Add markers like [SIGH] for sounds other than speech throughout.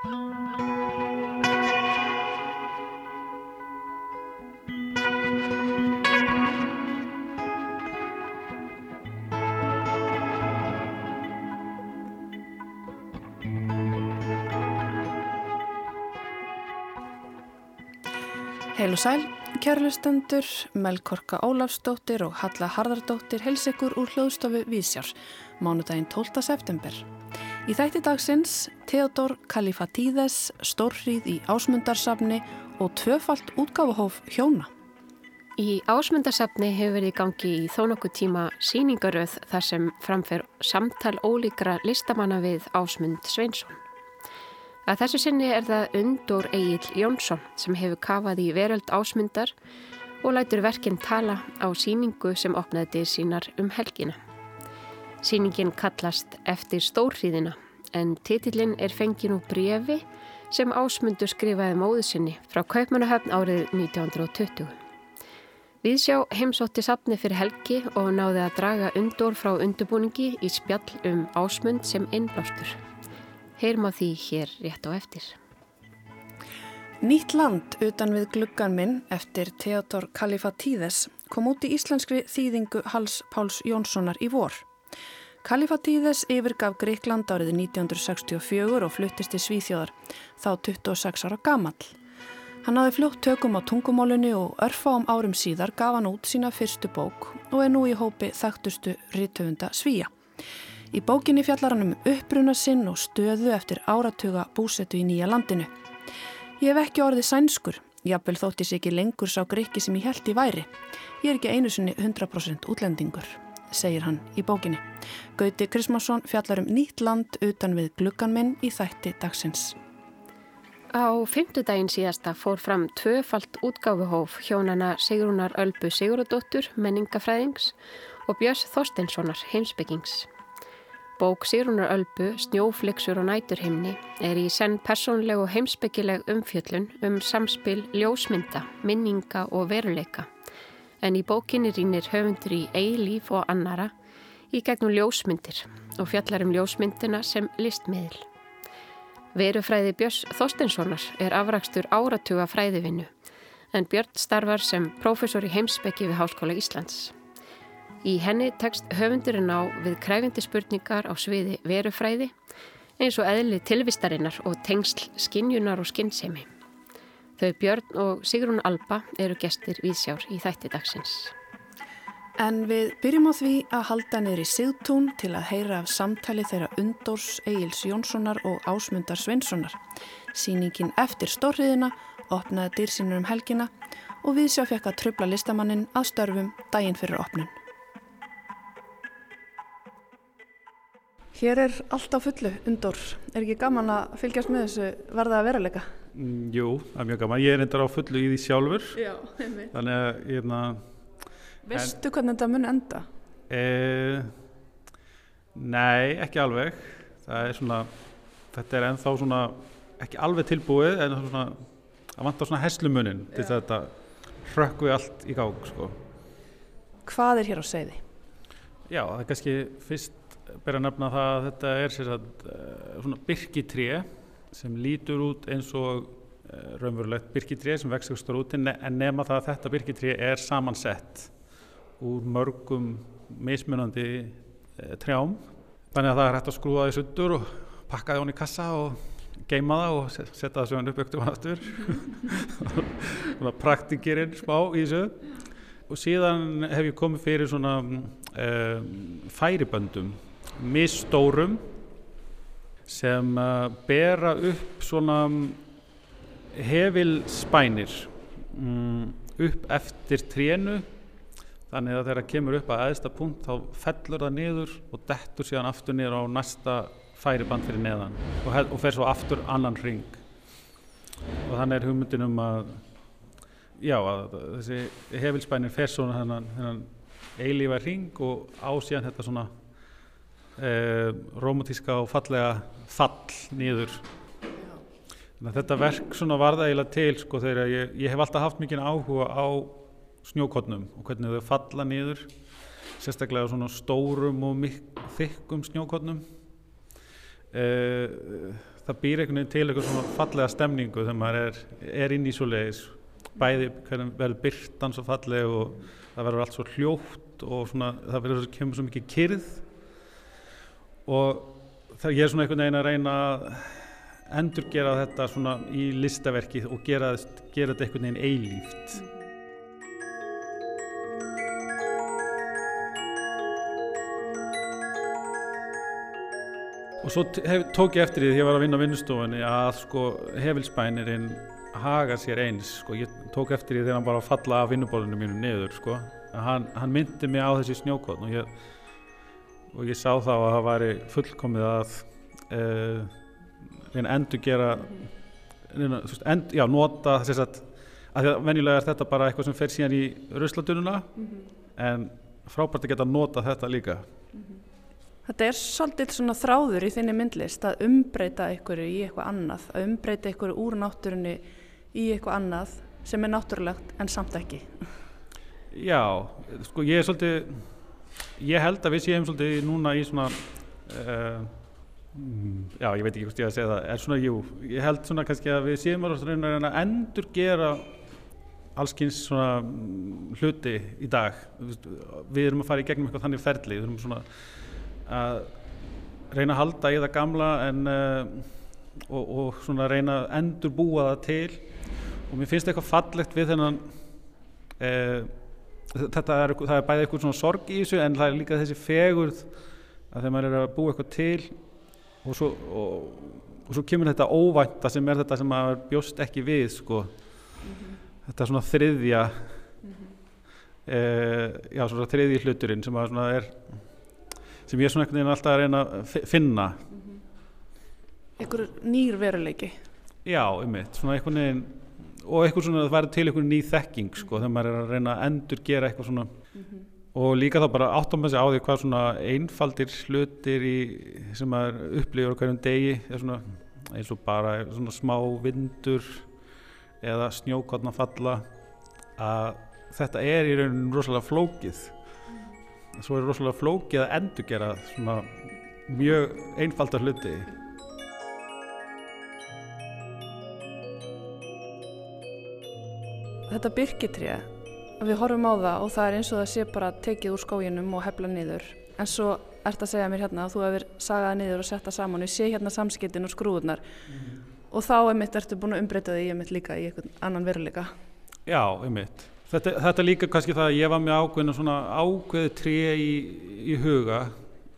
Heil og sæl, kærlustendur, Melkorka Ólafsdóttir og Halla Harðardóttir hels ykkur úr hljóðstofu Vísjár, mánudaginn 12. september. Í þætti dagsins Theodor Kalifatíðes, stórrið í ásmundarsafni og tvöfalt útgáfahóf hjóna. Í ásmundarsafni hefur verið gangi í þó nokkuð tíma síningaröð þar sem framfer samtal ólíkra listamanna við Ásmund Sveinsson. Að þessu sinni er það Undur Egil Jónsson sem hefur kafað í veröld ásmundar og lætur verkinn tala á síningu sem opnaði sínar um helgina. Síningin kallast Eftir stórhríðina en titillin er fengin úr brefi sem ásmundur skrifaði móðu sinni frá Kaupmannahöfn árið 1920. Við sjá heimsótti sapni fyrir helgi og náði að draga undur frá undurbúningi í spjall um ásmund sem innblástur. Heyrum á því hér rétt á eftir. Nýtt land utan við gluggan minn eftir Theodor Kalifatíðes kom út í íslenskri þýðingu Hals Páls Jónssonar í vor. Kalifatíðes yfirgaf Greikland árið 1964 og fluttist í Svíþjóðar, þá 26 ára gamall. Hann náði fljótt tökum á tungumólunni og örfa ám árum síðar gaf hann út sína fyrstu bók og er nú í hópi þekktustu rítöfunda Svíja. Í bókinni fjallar hann um uppbruna sinn og stöðu eftir áratuga búsetu í nýja landinu. Ég hef ekki orðið sænskur, jafnvel þóttis ekki lengur sá greiki sem ég held í væri. Ég er ekki einu sinni 100% útlendingur, segir hann í bókinni. Gauti Krismarsson fjallar um nýtt land utan við gluggan minn í þætti dagsins. Á fymtudaginn síðasta fór fram tvöfalt útgáfuhóf hjónana Sigrúnar Ölbu Sigurðardóttur, menningafræðings og Björns Þorsteinssonar, heimsbyggings. Bók Sýrunar Ölbu, Snjóflixur og næturhimni er í senn persónleg og heimsbyggileg umfjöllun um samspil ljósmynda, minninga og veruleika. En í bókinni rínir höfundur í eilíf og annara í gegnum ljósmyndir og fjallar um ljósmyndina sem listmiðl. Verufræði Björns Þorstenssonar er afrakstur áratuga fræðivinnu en Björn starfar sem prófessor í heimsbyggi við Háskóla Íslands. Í henni tekst höfundurinn á við kræfindi spurningar á sviði verufræði eins og eðli tilvistarinnar og tengsl skinjunar og skinnsemi. Þau Björn og Sigrun Alba eru gestir viðsjár í þætti dagsins. En við byrjum á því að halda niður í Sigtún til að heyra af samtali þeirra Undors, Egils Jónssonar og Ásmundar Sveinssonar. Sýningin eftir stórriðina opnaði dýrsinur um helgina og viðsjá fekk að tröfla listamannin að störfum daginn fyrir opnun. Hér er allt á fullu undur. Er ekki gaman að fylgjast með þessu verða að veruleika? Mm, jú, það er mjög gaman. Ég er endar á fullu í því sjálfur. Já, einmitt. Þannig að, ég er það... Veistu hvernig þetta mun enda? E, nei, ekki alveg. Það er svona, þetta er ennþá svona, ekki alveg tilbúið, en svona, það vantar svona heslumunin til þetta hrökkvi allt í gang, sko. Hvað er hér á segði? Já, það er kannski fyrst ber að nefna það að þetta er sagt, eh, svona byrkitré sem lítur út eins og eh, raunverulegt byrkitré sem vextur út en nema það að þetta byrkitré er samansett úr mörgum mismunandi eh, trjám. Þannig að það er hægt að skrúa því sundur og pakka því hún í kassa og geima það og setja það hann upp öktum aftur. [LAUGHS] Svona praktikirinn smá í þessu. Og síðan hef ég komið fyrir svona um, færiböndum misstórum sem uh, bera upp svona um, hefilspænir um, upp eftir trénu. Þannig að þegar það kemur upp að aðeista punkt þá fellur það niður og dettur síðan aftur niður á næsta færiband fyrir neðan og, og fer svo aftur annan ring og þannig er hugmyndin um að já að þessi hefilspænir fer svona þennan eilífa ring og á síðan þetta svona eh, romantíska og fallega fall nýður þetta verk varða eiginlega til sko þegar ég, ég hef alltaf haft mikið áhuga á snjókotnum og hvernig þau falla nýður sérstaklega svona stórum og þykkum snjókotnum uh, það býr einhvern veginn til eitthvað svona fallega stemningu þegar maður er, er inn í svo leiðis bæði verður byrtan svo falleg og það verður allt svo hljótt og svona, það verður kemur svo mikið kyrð og það ég er svona einhvern veginn að reyna að endurgera þetta svona í listaverki og gera, gera þetta einhvern veginn eilíft. Og svo tók ég eftir því þegar ég var að vinna á vinnustofunni að sko hefilspænirinn haga sér eins sko, ég tók eftir því þegar hann var að falla af vinnuborðinu mínu niður sko, að hann, hann myndi mig á þessi snjókotn og ég, og ég sá þá að það væri fullkomið að uh, reyna endur gera reyna, end, já, nota þess að, að því að venjulega er þetta bara eitthvað sem fer síðan í rusladununa mm -hmm. en frábært að geta nota þetta líka mm -hmm. Þetta er svolítið svona þráður í þinni myndlist að umbreyta ykkur í eitthvað annað, að umbreyta ykkur úr náttúrunni í eitthvað annað sem er náttúrulegt en samt ekki. Já, sko ég er svolítið, ég held að við séum svolítið núna í svona, uh, já ég veit ekki hvort ég að segja það, er svona, jú, ég held svona kannski að við séum að að endur gera allskynns svona hluti í dag. Við erum að fara í gegnum eitthvað þannig ferli, við erum svona að reyna að halda í það gamla en, uh, og, og svona reyna að endur búa það til og mér finnst eitthvað fallegt við þennan uh, þetta er, er bæðið eitthvað svona sorg í þessu en það er líka þessi fegurð að þegar maður er að búa eitthvað til og svo, og, og svo kemur þetta óvænta sem er þetta sem maður bjóst ekki við sko. Mm -hmm. þetta er svona þriðja mm -hmm. uh, já svona þriðji hluturinn sem er sem ég er svona einhvern veginn alltaf að reyna að finna. Einhver nýr veruleiki. Já, einmitt, svona einhvern veginn og einhvern svona að það væri til einhvern ný þekking sko, þegar maður er að reyna að endur gera eitthvað svona. Mm -hmm. og líka þá bara áttum að segja á því hvað svona einfaldir hlutir í, sem maður upplifur á hverjum degi svona, eins og bara svona smá vindur eða snjókotna falla að þetta er í rauninu rosalega flókið. Svo er rosalega flókið að endur gera svona mjög einfaldar hluti Þetta byrkitrija við horfum á það og það er eins og það sé bara tekið úr skóginum og hefla niður. En svo ert að segja mér hérna að þú hefur sagað niður og setta saman og ég sé hérna samskiptin og skrúðunar mm og þá er mitt ertu búin að umbreyta þig í mitt líka í einhvern annan veruleika. Já, um mitt Þetta, þetta líka kannski það að ég var með ákveðinu svona ákveði tré í, í huga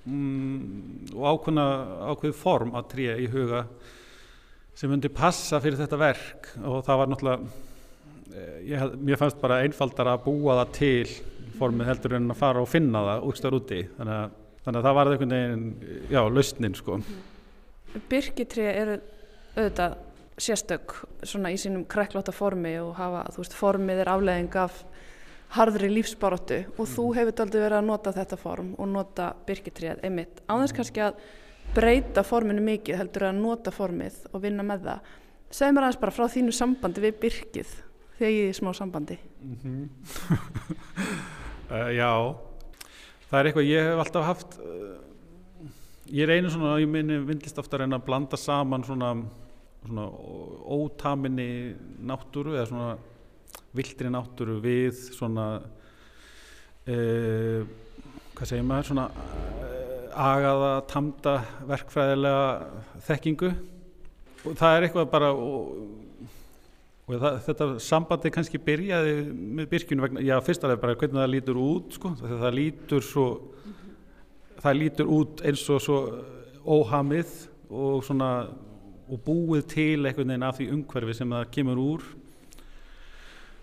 mm, og ákveðina ákveði form að tré í huga sem myndi passa fyrir þetta verk. Og það var náttúrulega ég, mér fannst bara einfaldar að búa það til formið heldur en að fara og finna það úrstöður úti. Þannig að, þannig að það var einhvern veginn já, lausnin sko. Birkitré eru auðvitað sérstök svona í sínum krekláta formi og hafa, þú veist, formið er afleðing af harðri lífsbaróttu og þú mhm. hefur aldrei verið að nota þetta form og nota byrkitrið einmitt, áðins kannski að breyta forminu mikið, heldur að nota formið og vinna með það. Segð mér aðeins bara frá þínu sambandi við byrkið þegar ég er smá sambandi. Mm -hmm. uh, Já. Það er eitthvað ég hef alltaf haft uh, ég reynir svona, ég minni vindlist ofta að reyna að blanda saman svona svona ótaminni náttúru eða svona vildri náttúru við svona uh, hvað segir maður svona uh, agaða, tamda verkfræðilega þekkingu. Og það er eitthvað bara og, og það, þetta sambandi kannski byrjaði með byrkjunu vegna, já fyrst alveg bara hvernig það lítur út sko, það lítur svo það lítur út eins og svo óhamið og svona og búið til einhvern veginn af því umhverfi sem það kemur úr.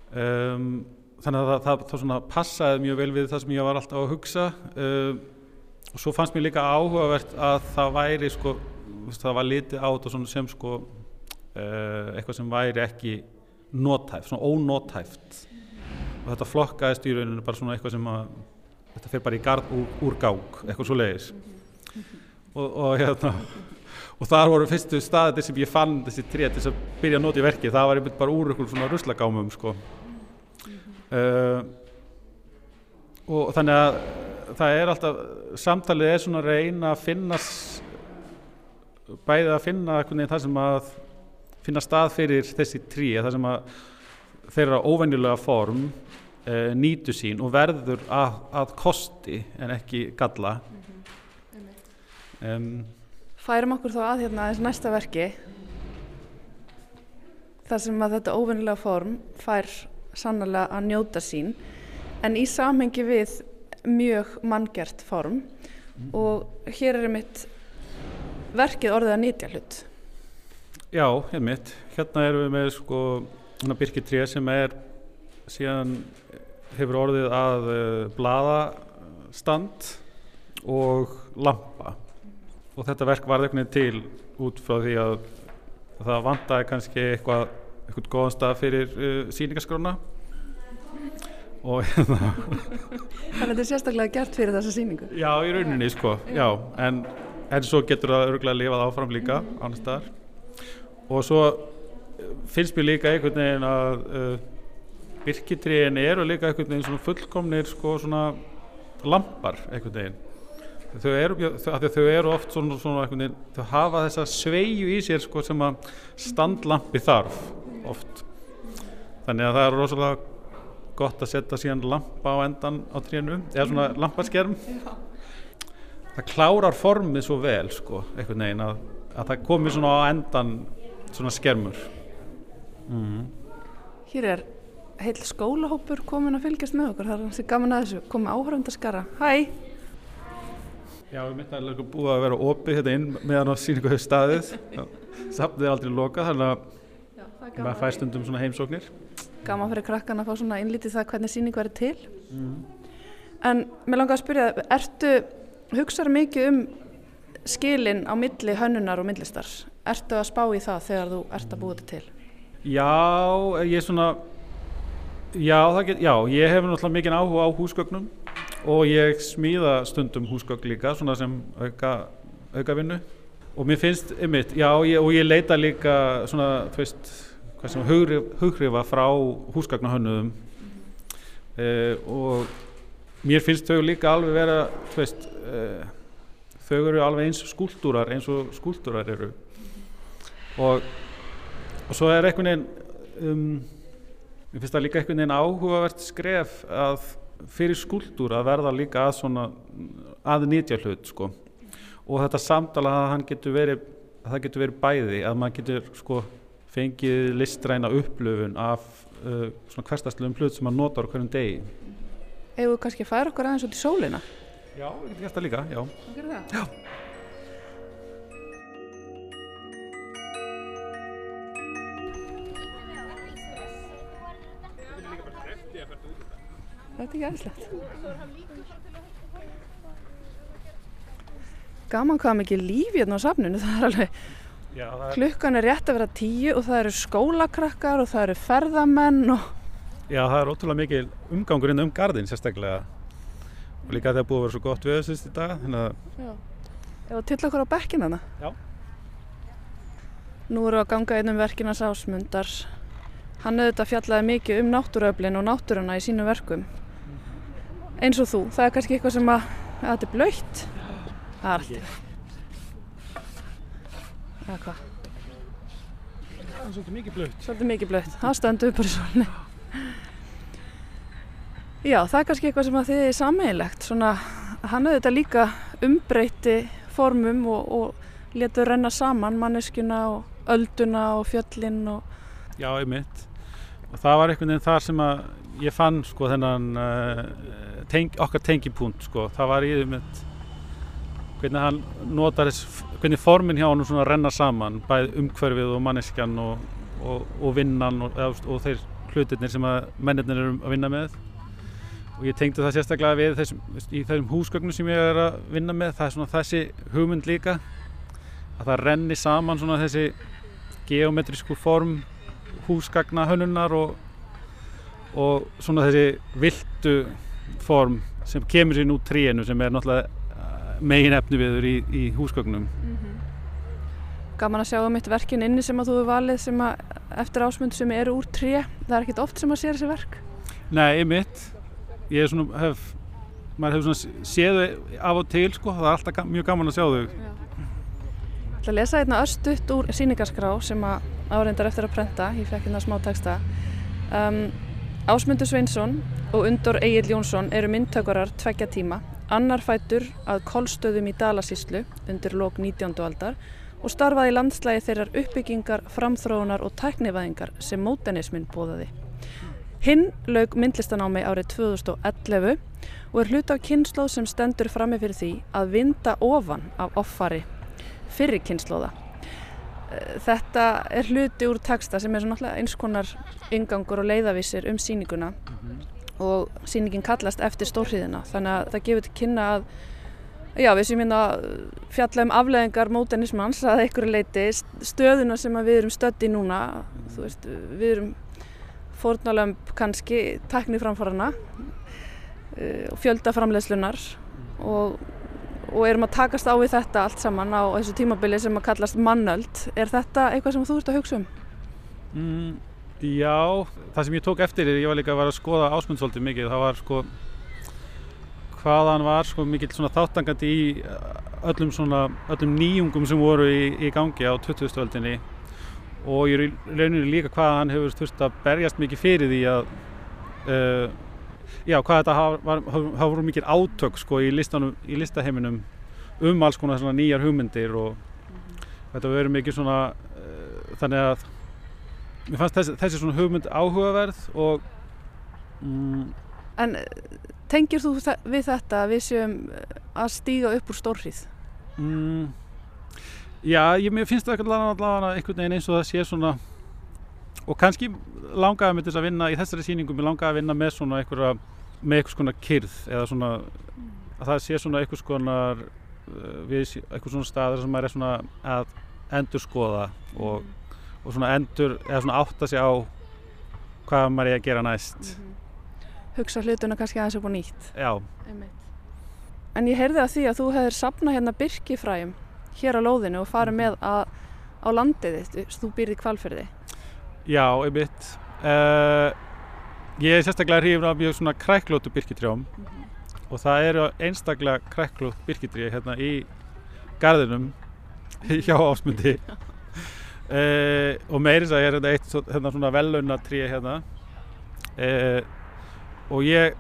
Um, þannig að það, það, það svona passaði mjög vel við það sem ég var alltaf að hugsa. Um, og svo fannst mér líka áhugavert að það væri sko, það var litið át og svona sem sko eitthvað sem væri ekki nótæft, svona ónótæft og þetta flokkaðist í rauninu bara svona eitthvað sem að þetta fyrir bara í gard úr, úr gák, eitthvað svo leiðis og, og hérna og þar voru fyrstu staðir sem ég fann þessi tré til að byrja að nota í verki það var einmitt bara úr einhvern svona ruslagámum sko. uh, og þannig að það er alltaf samtalið er svona að reyna að finna bæði að finna það sem að finna stað fyrir þessi trí það sem að þeirra óvenjulega form uh, nýtu sín og verður að, að kosti en ekki galla. Um, Færum okkur þá að hérna þess næsta verki þar sem að þetta óvennilega form fær sannlega að njóta sín en í samhengi við mjög manngjert form. Mm. og hér er mitt verkið orðið að nýtja hlut Já, hér mitt hérna erum við með sko Birkitré sem er síðan hefur orðið að uh, bladastand og lampa. Og þetta verk var eitthvað til út frá því að það vantæði kannski eitthvað eitthvað góðan stað fyrir uh, síningaskrána og [LAUGHS] hérna Þannig að þetta er sérstaklega gert fyrir þessa síningu Já, í rauninni sko, já en, en svo getur það örgulega lifað áfram líka annar staðar og svo finnst mér líka einhvern veginn að uh, birkitriðin eru líka einhvern veginn svona fullkomnir sko svona lampar einhvern veginn. Þau eru, þau eru oft svona, svona veginn, þau hafa þessa sveiju í sér sko sem að standlampi þarf oft. Þannig að það er rosalega gott að setja síðan lampa á endan á trínu eða svona lampaskerm. Það klárar formið svo vel sko einhvern veginn að, að það komi svona á endan svona skermur. Mm. Hér er heil skólahópur komin að fylgjast með okkur, það er hansi gaman að þessu. Komið áhöröndaskara, hæ. Já, við myndum að búið að vera opið hérna inn meðan á síningu hefur staðið. Safnið er aldrei loka þannig að maður fær stundum svona heimsóknir. Gaman fyrir krakkan að fá svona innlítið það hvernig síningu verið til. Mm. En mér langar að spyrja, ertu hugsaður mikið um skilin á milli hönnunar og millistar? Ertu að spá í það þegar þú ert að búið þetta til? Já, ég er svona já, get, já, ég hef náttúrulega mikið áhuga á húsgögnum og ég smíða stundum húsgögn líka svona sem auka, auka vinnu og mér finnst ymmit, já, ég, og ég leita líka svona, þú veist sem hugrif, hugrifa frá húsgagnahönnuðum eh, og mér finnst þau líka alveg vera, þú veist eh, þau eru alveg eins skúltúrar eins og skúltúrar eru. Og og svo er einhvern veginn um, ég finnst það líka einhvern veginn áhugavert skref að fyrir skúldur að verða líka að svona að nýtja hlut sko. Og þetta samtala að hann getur verið að það getur verið bæði að maður getur sko fengið listræna upplöfun af uh, svona hverstastlum hlut sem maður notar hverjum degi. Eða kannski færa okkur aðeins út í sólina Já, ég get gert það líka, já. Já. Þetta er ekki aðeinslegt gaman hvað mikið líf hérna á safninu það er alveg Já, það er... klukkan er rétt að vera tíu og það eru skólakrakkar og það eru ferðamenn og... Já það er ótrúlega mikið umgangur inn um gardin sérstaklega og líka það er búið að vera svo gott við þessist í dag Já, til okkur á bekkin hana Já. Nú eru að ganga einnum verkinans ásmundar hann auðvitað fjallaði mikið um náttúröflin og náttúruna í sínu verkum. Eins og þú, það er kannski eitthvað sem að, að þetta er blöytt það er alltaf það er hvað? Það er svolítið mikið blöytt svolítið mikið blöytt, það stöndu upp á svolni já, það er kannski eitthvað sem að þið er sammeilegt svona, hann auðvitað líka umbreyti formum og, og letur renna saman manneskuna og ölduna og fjöllin og... já, einmitt. Og það var einhvern veginn þar sem að ég fann sko þennan uh, teng, okkar tengipúnt sko, það var í því með hvernig hann notar þess, hvernig formin hjá hann svona renna saman, bæð umhverfið og manneskjan og, og, vinnan og þeir hlutirnir sem að mennirnir eru að vinna með og ég tengdu það sérstaklega við þessum, í þessum húsgögnum sem ég er að vinna með, það er svona þessi hugmynd líka að það renni saman svona þessi geometrísku form húsgagna hönnunar og, og svona þessi viltu form sem kemur sér nú tríinu sem er náttúrulega eh, megin efni viður í, í húsgögnum. Mm -hmm. Gaman að sjá um eitt verkin inni sem að þú hefur valið sem að eftir ásmund sem eru úr trí það er ekkit oft sem að sér þessi verk. Nei, einmitt ég er svona, hef maður hefur svona séðu af og til sko, það er alltaf mjög gaman að sjá þau Já. ætla að lesa hérna östutt úr síningarskrá sem að áreindar eftir að prenta, ég fekk hérna smá texta. Um, Ásmundur Sveinsson og Undur Egil Jónsson eru myndtökurar tveggja tíma, annar fætur að kolstöðum í Dalasíslu undir lók 19. aldar og starfaði landslægi þeirrar uppbyggingar, framþróunar og tæknivæðingar sem mótenismin bóðaði. Hinn laug myndlistanámi árið 2011 og er hlut á kynnslóð sem stendur frammi fyrir því að vinda ofan af offari fyrir kynnslóða. Eh, þetta er hluti úr texta sem er eins konar yngangur og leiðavísir um síninguna mm -hmm. og síningin kallast eftir stórhríðina þannig að það gefur til kynna að Já, við sem hérna fjalla um afleðingar mótenismans að einhverju leiti stöðuna sem við erum stödd í núna, þú veist, við erum fórnalömp kannski teknið framfarana uh, og fjöldaframlegslunar og, og erum að takast á við þetta allt saman á þessu tímabili sem að kallast mannöld. Er þetta eitthvað sem þú ert að hugsa um? Mm, já, það sem ég tók eftir, ég var líka að vera að skoða ásmundsvöldi mikið, það var sko hvaðan var sko mikill svona þáttangandi í uh, öllum svona, öllum nýjungum sem voru í, í gangi á 2000-öldinni og ég raunir líka hvað hann hefur þurft að berjast mikið fyrir því að uh, já, hvað þetta hafa voru mikið átök sko í, listanum, í listaheiminum um alls konar svona nýjar hugmyndir og þetta verður mikið svona uh, þannig að mér fannst þessi, þessi svona hugmynd áhugaverð og mm, En Tengir þú við þetta að við séum eh, að stíga upp úr stórrið? Mm, já, ég finnst það allavega einhvern veginn eins og það sé svona og kannski langaði mig til að vinna í þessari síningu, mér langaði að vinna með svona einhverja, með einhvers konar kyrð eða svona, að það sé svona einhvers konar eh, við einhvers svona staður sem maður er svona að endur skoða og, og svona endur, eða svona átta sig á hvað maður er að gera næst mm -hmm hugsa hlutuna kannski aðeins upp á nýtt. Já. Einmitt. En ég heyrði að því að þú hefðir sapnað hérna byrkifræjum hér á lóðinu og farið með að, á landið þitt, þú býrði kvalferði. Já, einmitt. Uh, ég er sérstaklega hrifin af mjög svona kræklótu byrkitrjám mm -hmm. og það eru einstaklega kræklót byrkitrið hérna í gardinum [LAUGHS] hjá ásmundi. [LAUGHS] Uh, og meirins að ég er hérna eitt hérna svona velunnatrið hérna. Uh, og ég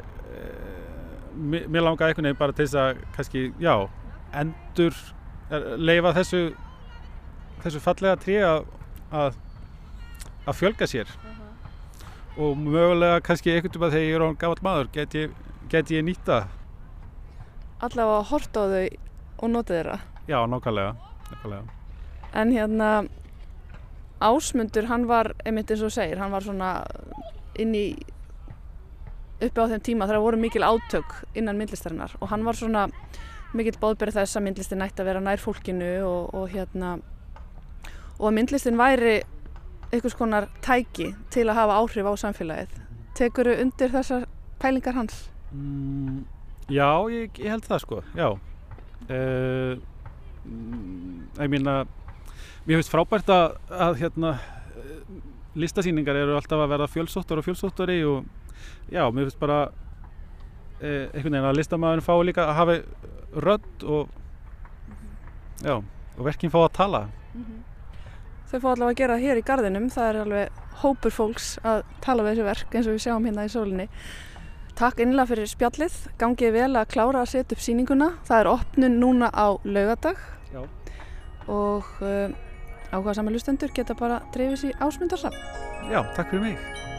mér langaði einhvern veginn bara til þess að kannski, já, endur leifa þessu þessu fallega trí að að fjölga sér? Uh -huh. og mögulega kannski einhvern veginn þegar ég er á gafall maður get ég, get ég nýta Allavega horta á þau og nota þeirra. Já, nákvæmlega En hérna Ásmundur, hann var einmitt eins og segir, hann var svona inn í uppi á þeim tíma þegar voru mikil átök innan myndlistarinnar. Og hann var svona mikil bóðberð þess að myndlistin nætti að vera nær fólkinu og, og hérna og að myndlistin væri einhvers konar tæki til að hafa áhrif á samfélagið. Tekur þau undir þessar pælingar hans? Mm, já, ég, ég held það sko, já. Uh, ég meina, mér finnst frábært að, að hérna, listasýningar eru alltaf að vera fjölsóttur og fjölsóttari og já, mér finnst bara eh, einhvern veginn að listamæðin fá líka að hafa rödd og já, og verkinn fá að tala. Mm -hmm. Þau fá allavega að gera það hér í gardinum það er alveg hópur fólks að tala við þessu verk eins og við sjáum hérna í sólinni. Takk innlega fyrir spjallið. Gangið vel að klára að setja upp síninguna það er opnun núna á laugadag já. og uh, áhuga saman lustendur geta bara dreifið sér ásmundarsam Já, takk fyrir mig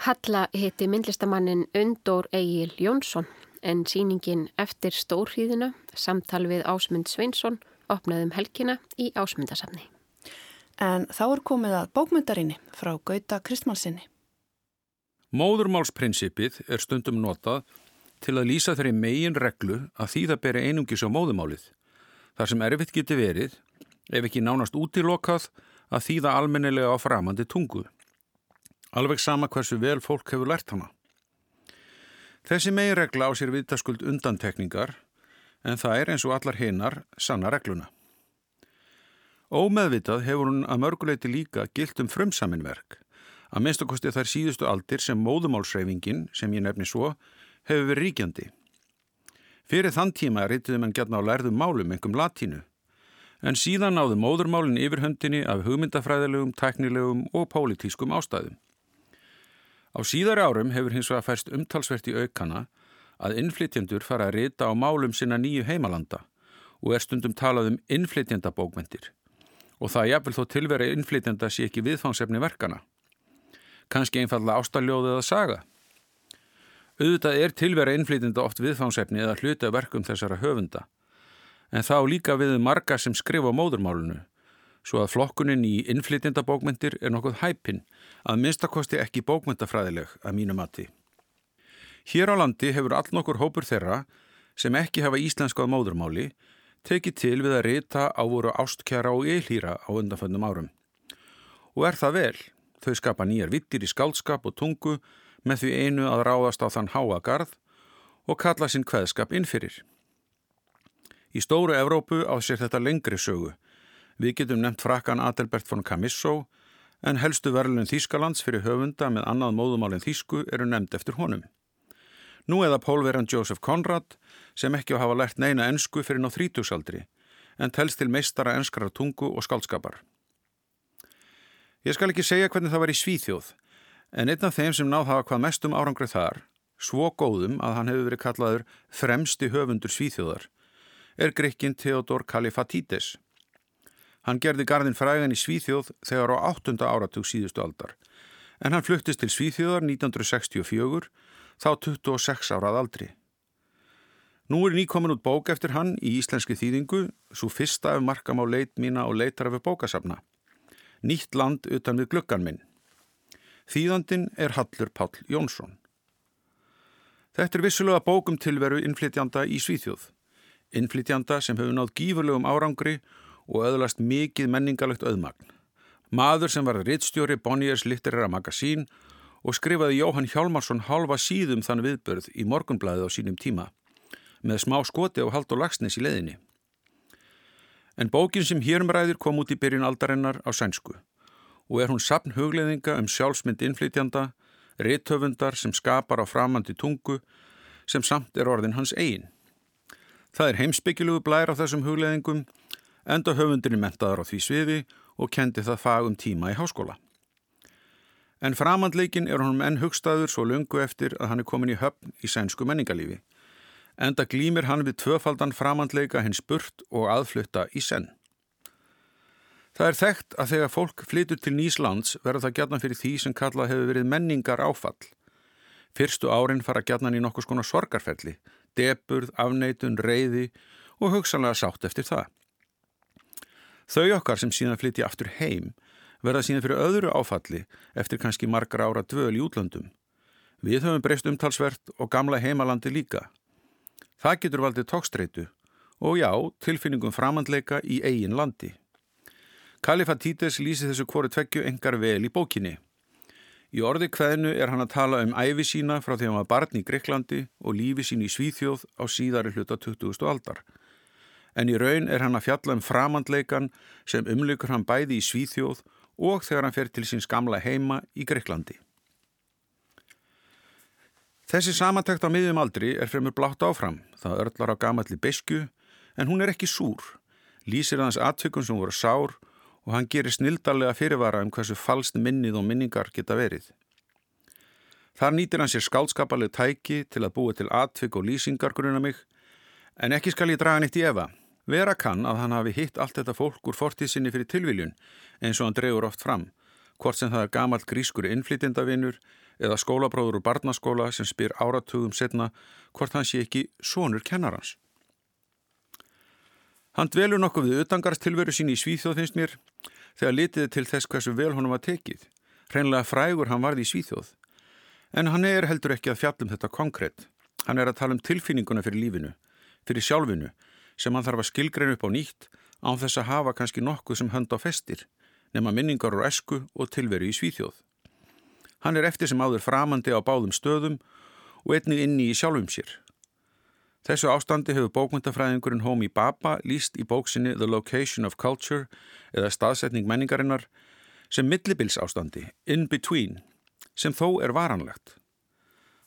Halla hitti myndlistamannin Undór Egil Jónsson en síningin eftir stórhýðina samtal við Ásmund Sveinsson opnaðum helgina í Ásmundasafni. En þá er komið að bókmyndarinni frá Gauta Kristmannsinni. Móðurmálsprinsipið er stundum notað til að lýsa þeirri megin reglu að því það beri einungis á móðumálið. Þar sem erfitt geti verið, ef ekki nánast útilokað, að þýða almennilega á framandi tungu. Alveg sama hversu vel fólk hefur lært hana. Þessi megi regla á sér viðtaskuld undantekningar en það er eins og allar hinnar sanna regluna. Ómeðvitað hefur hún að mörguleiti líka gilt um frumsaminverk, Að minnstakosti þær síðustu aldir sem móðumálsreifingin, sem ég nefni svo, hefur verið ríkjandi. Fyrir þann tíma reytiði mann gætna á lærðum málum, engum latínu. En síðan náðu móðurmálinn yfirhöndinni af hugmyndafræðilegum, teknilegum og pólitískum ástæðum. Á síðari árum hefur hins vegar færst umtalsvert í aukana að innflytjendur fara að rita á málum sinna nýju heimalanda og er stundum talað um innflytjendabókmentir og það jafnvel þó tilvera innflytjenda sé ekki viðfangsefni verkana. Kanski einfalla ástaljóðið að saga. Auðvitað er tilvera innflytjenda oft viðfangsefni eða hluti af verkum þessara höfunda en þá líka við marga sem skrifa móðurmálunu svo að flokkunin í innflytjendabókmentir er nokkuð hæpinn að minnstakosti ekki bókmentafræðileg að mínu mati. Hér á landi hefur all nokkur hópur þeirra sem ekki hafa íslenskað móðurmáli tekið til við að rita á voru ástkjara og eilhýra á undanföndum árum. Og er það vel, þau skapa nýjar vittir í skálskap og tungu með því einu að ráðast á þann háagarð og kalla sinn kveðskap innfyrir. Í stóru Evrópu á sér þetta lengri sögu. Við getum nefnt frakkan Adelbert von Camisso en helstu verðlun Þýskalands fyrir höfunda með annað móðumálinn Þýsku eru nefnd eftir honum. Nú eða pólveran Joseph Conrad sem ekki hafa lært neina ennsku fyrir ná þrítúsaldri en telst til meistara ennskara tungu og skaldskapar. Ég skal ekki segja hvernig það var í Svíþjóð en einn af þeim sem náð hafa hvað mestum árangrið þar, svo góðum að hann hefur verið kallaður fremsti höfundur Svíþjóðar, er grekkin Theodor Kalifatítes. Hann gerði gardin frægan í Svíþjóð þegar á 8. áratug síðustu aldar en hann fluttist til Svíþjóðar 1964 þá 26 árað aldri. Nú er nýkomin út bók eftir hann í íslenski þýðingu, svo fyrsta af markam á leit mína og leitar af bókasafna. Nýtt land utan við gluggan minn. Þýðandin er Hallur Pál Jónsson. Þetta er vissulega bókum tilveru innflytjanda í Svíþjóð. Innflytjanda sem hefur nátt gífurlegum árangri og öðlast mikið menningalegt öðmagn. Maður sem var rittstjóri Bonniers litteræra magasín og skrifaði Jóhann Hjálmarsson halva síðum þann viðbörð í morgunblæði á sínum tíma með smá skoti á hald og lagsnes í leðinni. En bókin sem hérum ræðir kom út í byrjun aldarinnar á sænsku og er hún sapn hugleðinga um sjálfsmynd innflytjanda, réttöfundar sem skapar á framandi tungu sem samt er orðin hans eigin. Það er heimsbyggilugu blær á þessum hugleðingum enda höfundinni mentaður á því sviði og kendi það fagum tíma í háskóla. En framandleikin er honum enn hugstaður svo lungu eftir að hann er komin í höfn í sænsku menningalífi. Enda glýmir hann við tvöfaldan framandleika hins burt og aðflutta í senn. Það er þekkt að þegar fólk flytur til Nýslands verður það gætna fyrir því sem kallað hefur verið menningar áfall. Fyrstu árin fara gætnan í nokkus konar sorgarfelli, deburð, afneitun, reyði og hugsanlega sátt eftir það. Þau okkar sem síðan flytja aftur heim verða síðan fyrir öðru áfalli eftir kannski margar ára dvöl í útlandum. Við höfum breyst umtalsvert og gamla heimalandi líka. Það getur valdið tókstreitu og já, tilfinningum framhandleika í eigin landi. Kalifatítes lýsi þessu kvoru tveggju engar vel í bókinni. Í orði hveðinu er hann að tala um æfi sína frá því hann var barn í Greiklandi og lífi sín í Svíþjóð á síðari hluta 20. aldar. En í raun er hann að fjalla um framhandleikan sem umlykur hann bæði í Svíþjóð og þegar hann fer til síns gamla heima í Greiklandi. Þessi samantækt á miðjum aldri er fremur blátt áfram, það örlar á gamalli besku, en hún er ekki súr. Lýsir hans aðtökun sem voru sár og hann gerir snildarlega fyrirvara um hversu falskt minnið og minningar geta verið. Þar nýtir hann sér skálskapaleg tæki til að búa til aðtök og lýsingar gruna mig, en ekki skal ég draga nýtt í efa. Vera kann að hann hafi hitt allt þetta fólk úr fortíðsynni fyrir tilviljun eins og hann drefur oft fram, hvort sem það er gamalt grískur innflytjendavinnur eða skólabróður úr barnaskóla sem spyr áratugum setna hvort hann sé ekki sonur kennarans. Hann dvelur nokkuð við utangarstilveru sín í Svíþjóð finnst mér þegar litiði til þess hversu vel honum var tekið. Hreinlega frægur hann varði í Svíþjóð. En hann er heldur ekki að fjallum þetta konkrétt. Hann er að tala um tilfinninguna fyrir lífinu, fyrir sjálfinu sem hann þarf að skilgreina upp á nýtt án þess að hafa kannski nokkuð sem hönd á festir, nema minningar úr esku og tilveru í Svíþjóð. Hann er eftir sem áður framandi á báðum stöðum og einnig inni í sjálfum sér. Þessu ástandi hefur bókmyndafræðingurinn Homi Baba líst í bóksinni The Location of Culture eða staðsetning menningarinnar sem millibils ástandi, in between, sem þó er varanlegt.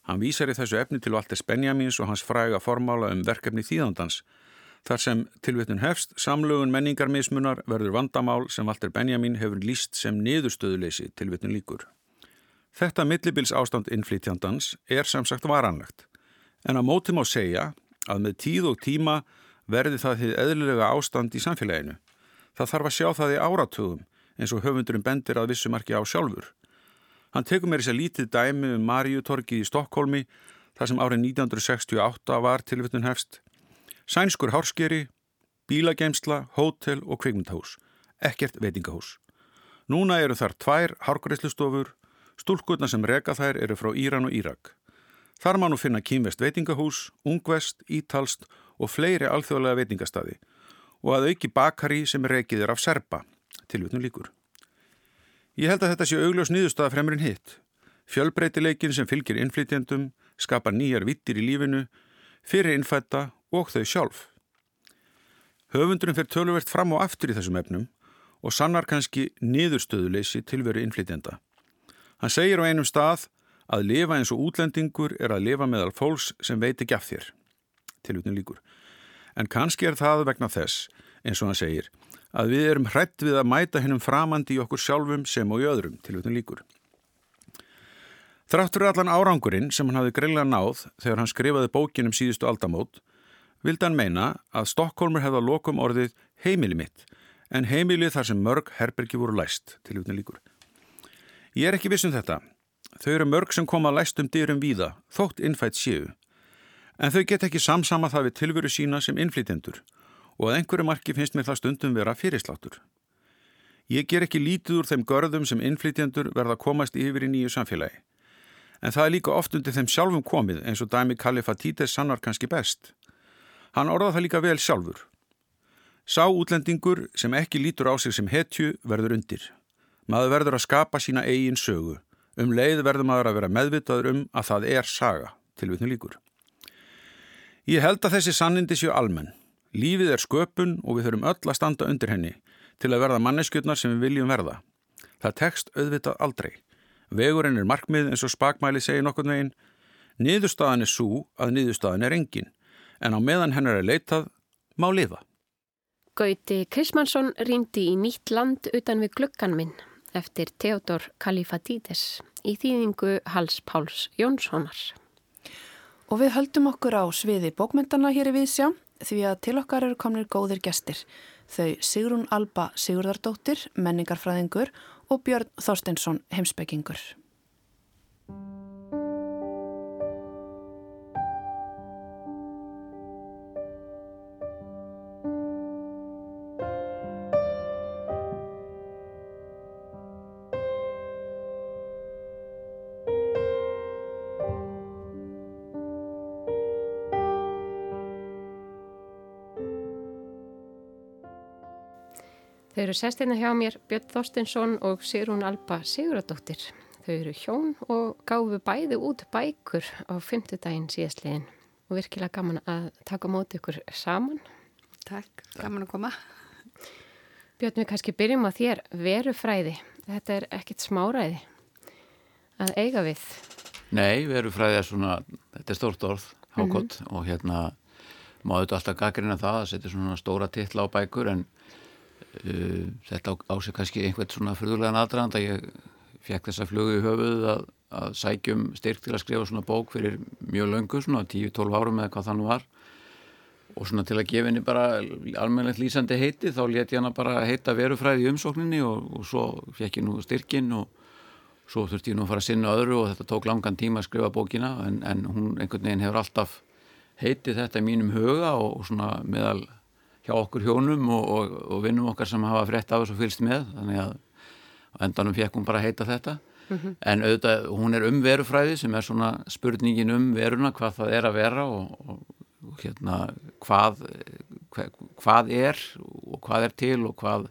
Hann vísar í þessu efni til Valters Benjamins og hans fræga formála um verkefni þýðandans, þar sem tilvittun hefst samlögun menningarmismunar verður vandamál sem Valter Benjamin hefur líst sem niðurstöðuleysi tilvittun líkur. Þetta millibils ástand innflytjandans er sem sagt varanlegt, en að mótum á segja að með tíð og tíma verði það því eðlilega ástand í samfélaginu. Það þarf að sjá það í áratugum eins og höfundurum bendir að vissumarki á sjálfur. Hann tekur mér þess að lítið dæmi um Maríutorkið í Stokkólmi þar sem árið 1968 var tilvittun hefst. Sænskur hárskeri, bílageimsla, hótel og kveikmyndahús. Ekkert veitingahús. Núna eru þar tvær hárgreifslustofur, stúlkurna sem reka þær eru frá Íran og Írak. Þar má nú finna kýmvest veitingahús, ungvest, ítalst og fleiri alþjóðlega veitingastadi og að auki bakari sem reikiðir af serpa, tilvitnum líkur. Ég held að þetta sé augljós nýðustada fremurinn hitt. Fjölbreytileikin sem fylgir innflytjendum, skapar nýjar vittir í lífinu, fyrir innfætta og þau sjálf. Höfundurinn fyrir töluvert fram og aftur í þessum efnum og sannar kannski niðurstöðuleysi tilveru innflytjenda. Hann segir á einum stað að lifa eins og útlendingur er að lifa meðal fólks sem veit ekki af þér. Tilvitnum líkur. En kannski er það vegna þess, eins og hann segir, að við erum hrætt við að mæta hennum framandi í okkur sjálfum sem og í öðrum, tilvitnum líkur. Þráttur allan árangurinn sem hann hafði greinlega náð þegar hann skrifaði bókin um síðustu aldamót, vildi hann meina að Stokkólmur hefði að lokum orðið heimili mitt, en heimili þar sem mörg herbergi voru læst, tilvitnum líkur. Ég er ekki viss um þetta. Þau eru mörg sem koma að læstum dyrum víða, þótt innfætt séu. En þau get ekki samsama það við tilveru sína sem innflytendur og að einhverju marki finnst mér það stundum vera fyrirsláttur. Ég ger ekki lítið úr þeim görðum sem innflytjendur verða að komast yfir í nýju samfélagi. En það er líka oft undir þeim sjálfum komið eins og dæmi Kalifatítes sannar kannski best. Hann orða það líka vel sjálfur. Sá útlendingur sem ekki lítur á sig sem hetju verður undir. Maður verður að skapa sína eigin sögu. Um leið verður maður að vera meðvitaður um að það er saga, tilvitnu líkur. Ég held að þessi sannindi séu almenn. Lífið er sköpun og við þurfum öll að standa undir henni til að verða manneskjötnar sem við viljum verða. Það tekst auðvitað aldrei. Vegurinn er markmið eins og spakmæli segir nokkur neginn. Niðurstaðan er svo að niðurstaðan er engin, en á meðan hennar er leitað, má lifa. Gauti Krismansson rýndi í nýtt land utan við gluggan minn eftir Theodor Kalifatídes í þýðingu Hals Páls Jónssonar. Og við höldum okkur á sviði bókmyndana hér í Vísjá því að til okkar eru komnir góðir gestir. Þau Sigrun Alba Sigurðardóttir, menningarfræðingur og Björn Þorsteinsson, heimsbyggingur. Þau eru sestina hjá mér Björn Þorstinsson og Sigrún Alba Siguradóttir. Þau eru hjón og gáfu bæði út bækur á fymtudaginn síðastliðin og virkilega gaman að taka móti ykkur saman. Takk, gaman að koma. Björn, við kannski byrjum á þér verufræði. Þetta er ekkit smáræði að eiga við. Nei, verufræði er svona, þetta er stórt orð, hákott mm -hmm. og hérna má auðvitað alltaf gaggrina það að setja svona stóra titla á bækur en Uh, þetta á, á sig kannski einhvern svona fyrðulegan aðdraðand að ég fekk þessa flugu í höfuð að, að sækjum styrk til að skrifa svona bók fyrir mjög löngu, svona 10-12 árum eða hvað þannig var. Og svona til að gefa henni bara almennilegt lýsandi heiti þá leti hann að bara heita verufræði í umsókninni og, og svo fekk ég nú styrkin og svo þurfti ég nú að fara að sinna öðru og þetta tók langan tíma að skrifa bókina en, en hún einhvern veginn hefur alltaf heitið þetta í mínum huga og, og svona meðal hjá okkur hjónum og, og, og vinnum okkar sem hafa frétt af þessu fylst með þannig að endanum fekk hún bara að heita þetta mm -hmm. en auðvitað hún er um verufræði sem er svona spurningin um veruna hvað það er að vera og, og hérna hvað hver, hvað er og hvað er til og hvað,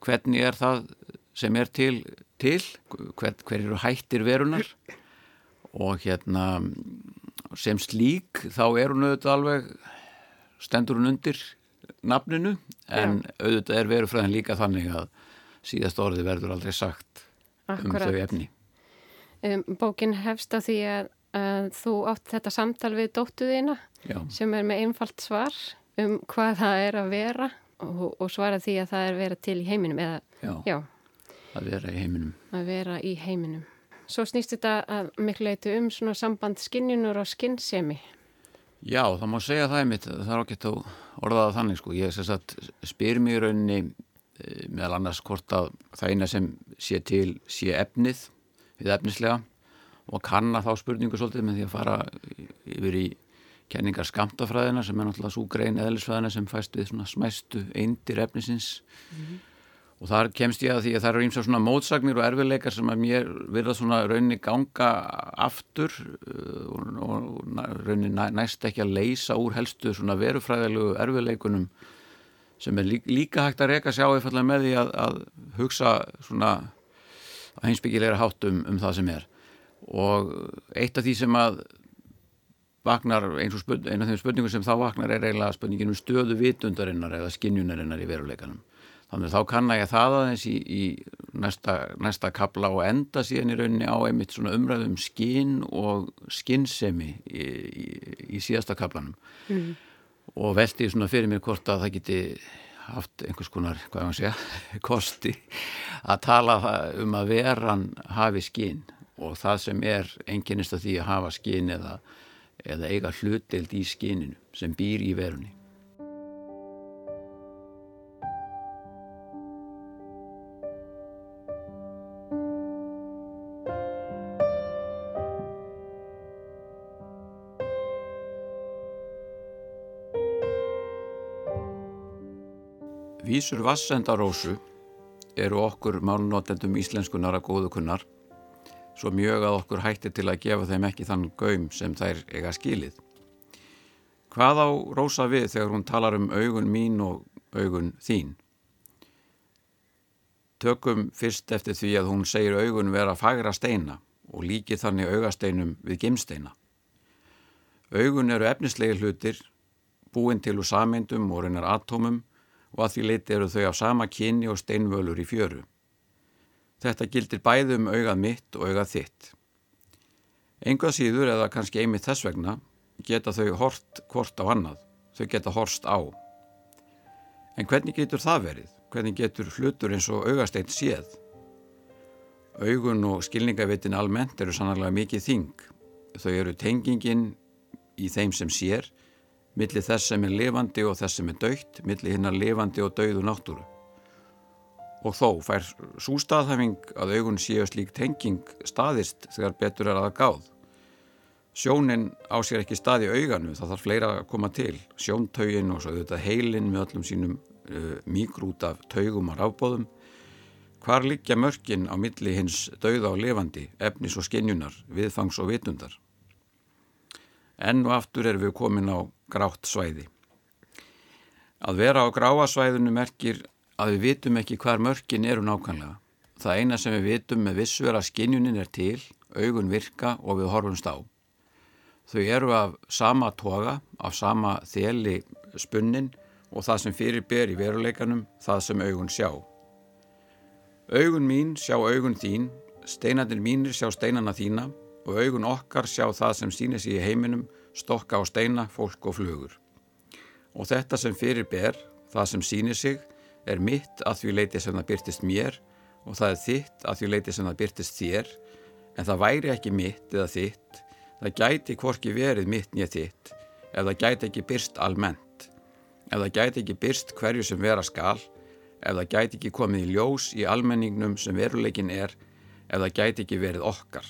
hvernig er það sem er til, til hver, hver eru hættir verunar og hérna sem slík þá er hún auðvitað alveg stendur hún undir nafninu en Já. auðvitað er verufræðin líka þannig að síðast orði verður aldrei sagt Akkurat. um þau efni. Um, bókin hefst á því að, að þú átt þetta samtal við dóttuðina sem er með einfalt svar um hvað það er að vera og, og svara því að það er að vera til í heiminum eða, já, já, að vera í heiminum. Að vera í heiminum. Svo snýst þetta að miklu leiti um svona samband skinnjunur og skinnsemi. Já, það má segja það einmitt, það er ágætt að orða það þannig sko. Ég spyr mér rauninni e, meðal annars hvort að það eina sem sé til sé efnið við efnislega og kanna þá spurningu svolítið með því að fara yfir í kenningar skamtafræðina sem er náttúrulega svo grein eðlisfræðina sem fæst við svona smæstu eindir efnisins mm -hmm og þar kemst ég að því að það eru eins og svona mótsagnir og erfiðleikar sem að mér virða svona raunni ganga aftur uh, og, og raunni næst ekki að leysa úr helstu svona verufræðilegu erfiðleikunum sem er líka hægt að reyka sjá efallega með því að, að hugsa svona heimsbyggilegra hátt um, það sem er. Og eitt af því sem að vaknar eins og spurning, eina af þeim spurningum sem þá vaknar er eiginlega spurningin um stöðu vitundarinnar eða skinnjunarinnar í veruleikanum Þannig þá kann að ég það aðeins í, í næsta, næsta kabla og enda síðan í rauninni á einmitt svona umræðum skinn og skinnsemi í, í, í síðasta kablanum mm. og veldi svona fyrir mér hvort að það geti haft einhvers konar, hvað ég má segja, [LAUGHS] kosti að tala um að veran hafi skinn og það sem er enginnist af því að hafa skinn eða, eða eiga hlutild í skinninu sem býr í verunni. Vísur vassendarósu eru okkur málnotendum íslenskunar að góðu kunnar svo mjög að okkur hættir til að gefa þeim ekki þann gaum sem þær eiga skilið. Hvað á Rósa við þegar hún talar um augun mín og augun þín? Tökum fyrst eftir því að hún segir augun vera fagra steina og líki þannig augasteinum við gimsteina. Augun eru efnislegi hlutir, búin til úr sameindum og reynar atómum og að því leiti eru þau af sama kynni og steinvölur í fjöru. Þetta gildir bæði um augað mitt og augað þitt. Enga síður eða kannski einmitt þess vegna geta þau hort hvort á annað, þau geta horst á. En hvernig getur það verið? Hvernig getur hlutur eins og augasteinn séð? Augun og skilningavitin almennt eru sannarlega mikið þing. Þau eru tengingin í þeim sem sér millir þess sem er lifandi og þess sem er dögt, millir hinnar lifandi og dögðu náttúru. Og þó fær svo staðhæfing að augun séu slík tenging staðist þegar betur er að gáð. Sjónin á sér ekki stað í auganu, það þarf fleira að koma til. Sjóntaugin og svo auðvitað heilin með öllum sínum uh, mikrút af taugum og rafbóðum. Hvar liggja mörkin á milli hins dögða og lifandi, efnis og skinjunar, viðfangs og vitundar? Enn og aftur erum við komin á grátt svæði. Að vera á gráasvæðinu merkir að við vitum ekki hvar mörkin eru nákvæmlega. Það eina sem við vitum með vissu er að skinjunin er til, augun virka og við horfumst á. Þau eru af sama toga, af sama þeli spunnin og það sem fyrir ber í veruleikanum, það sem augun sjá. Augun mín sjá augun þín, steinandir mínir sjá steinana þína og augun okkar sjá það sem sýnir sig í heiminum, stokka á steina, fólk og flugur. Og þetta sem fyrir ber, það sem sýnir sig, er mitt að því leiti sem það byrtist mér og það er þitt að því leiti sem það byrtist þér, en það væri ekki mitt eða þitt, það gæti hvorki verið mitt nýja þitt, ef það gæti ekki byrst almennt, ef það gæti ekki byrst hverju sem vera skal, ef það gæti ekki komið í ljós í almenningnum sem veruleikin er, ef það gæti ekki verið okkar.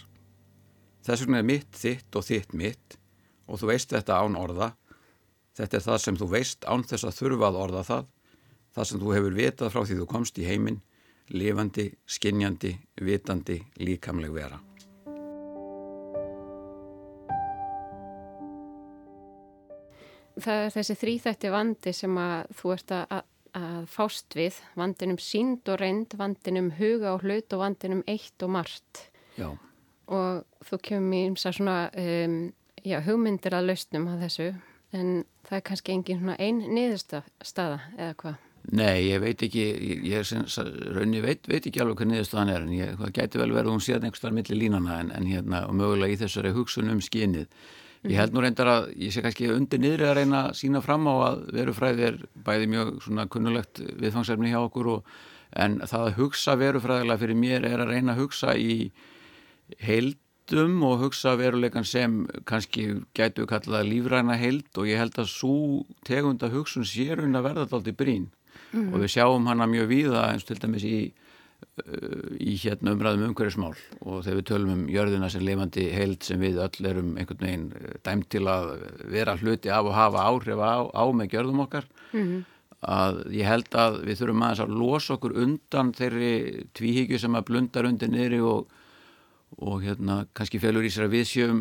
Þess vegna er mitt þitt og þitt mitt og þú veist þetta án orða. Þetta er það sem þú veist án þess að þurfa að orða það. Það sem þú hefur vitað frá því þú komst í heiminn, lifandi, skinjandi, vitandi, líkamleg vera. Það er þessi þrýþætti vandi sem að þú ert að, að fást við, vandinum sínd og reynd, vandinum huga og hlut og vandinum eitt og margt. Já og þú kemur mér eins að svona um, já, hugmyndir að lausnum að þessu en það er kannski engin einn niðurstaða eða hvað? Nei, ég veit ekki, ég, raunni veit, veit ekki alveg hvað niðurstaðan er en ég, það gæti vel verið að hún séð einhverstað millir línana en, en hérna og mögulega í þessari hugsun um skinnið. Ég held nú reyndar að ég sé kannski undir niðri að reyna að sína fram á að verufræði er bæði mjög svona kunnulegt viðfangsefni hjá okkur og en það að hugsa verufræðilega fyrir mér er að reyna að hugsa í heildum og hugsa veruleikan sem kannski gætu við kallaða lífræna heild og ég held að svo tegunda hugsun sér unna verða þetta aldrei brín mm. og við sjáum hana mjög víða eins til dæmis í í hérna umræðum umhverjusmál og þegar við tölum um jörðina sem lifandi heild sem við öll erum einhvern veginn eh, dæmt til að vera hluti af og hafa áhrif á, á með gjörðum okkar. Mm að ég held að við þurfum aðeins að losa okkur undan þeirri tvíhyggju sem að blundar undir niðri og, og hérna kannski felur í sér að við séum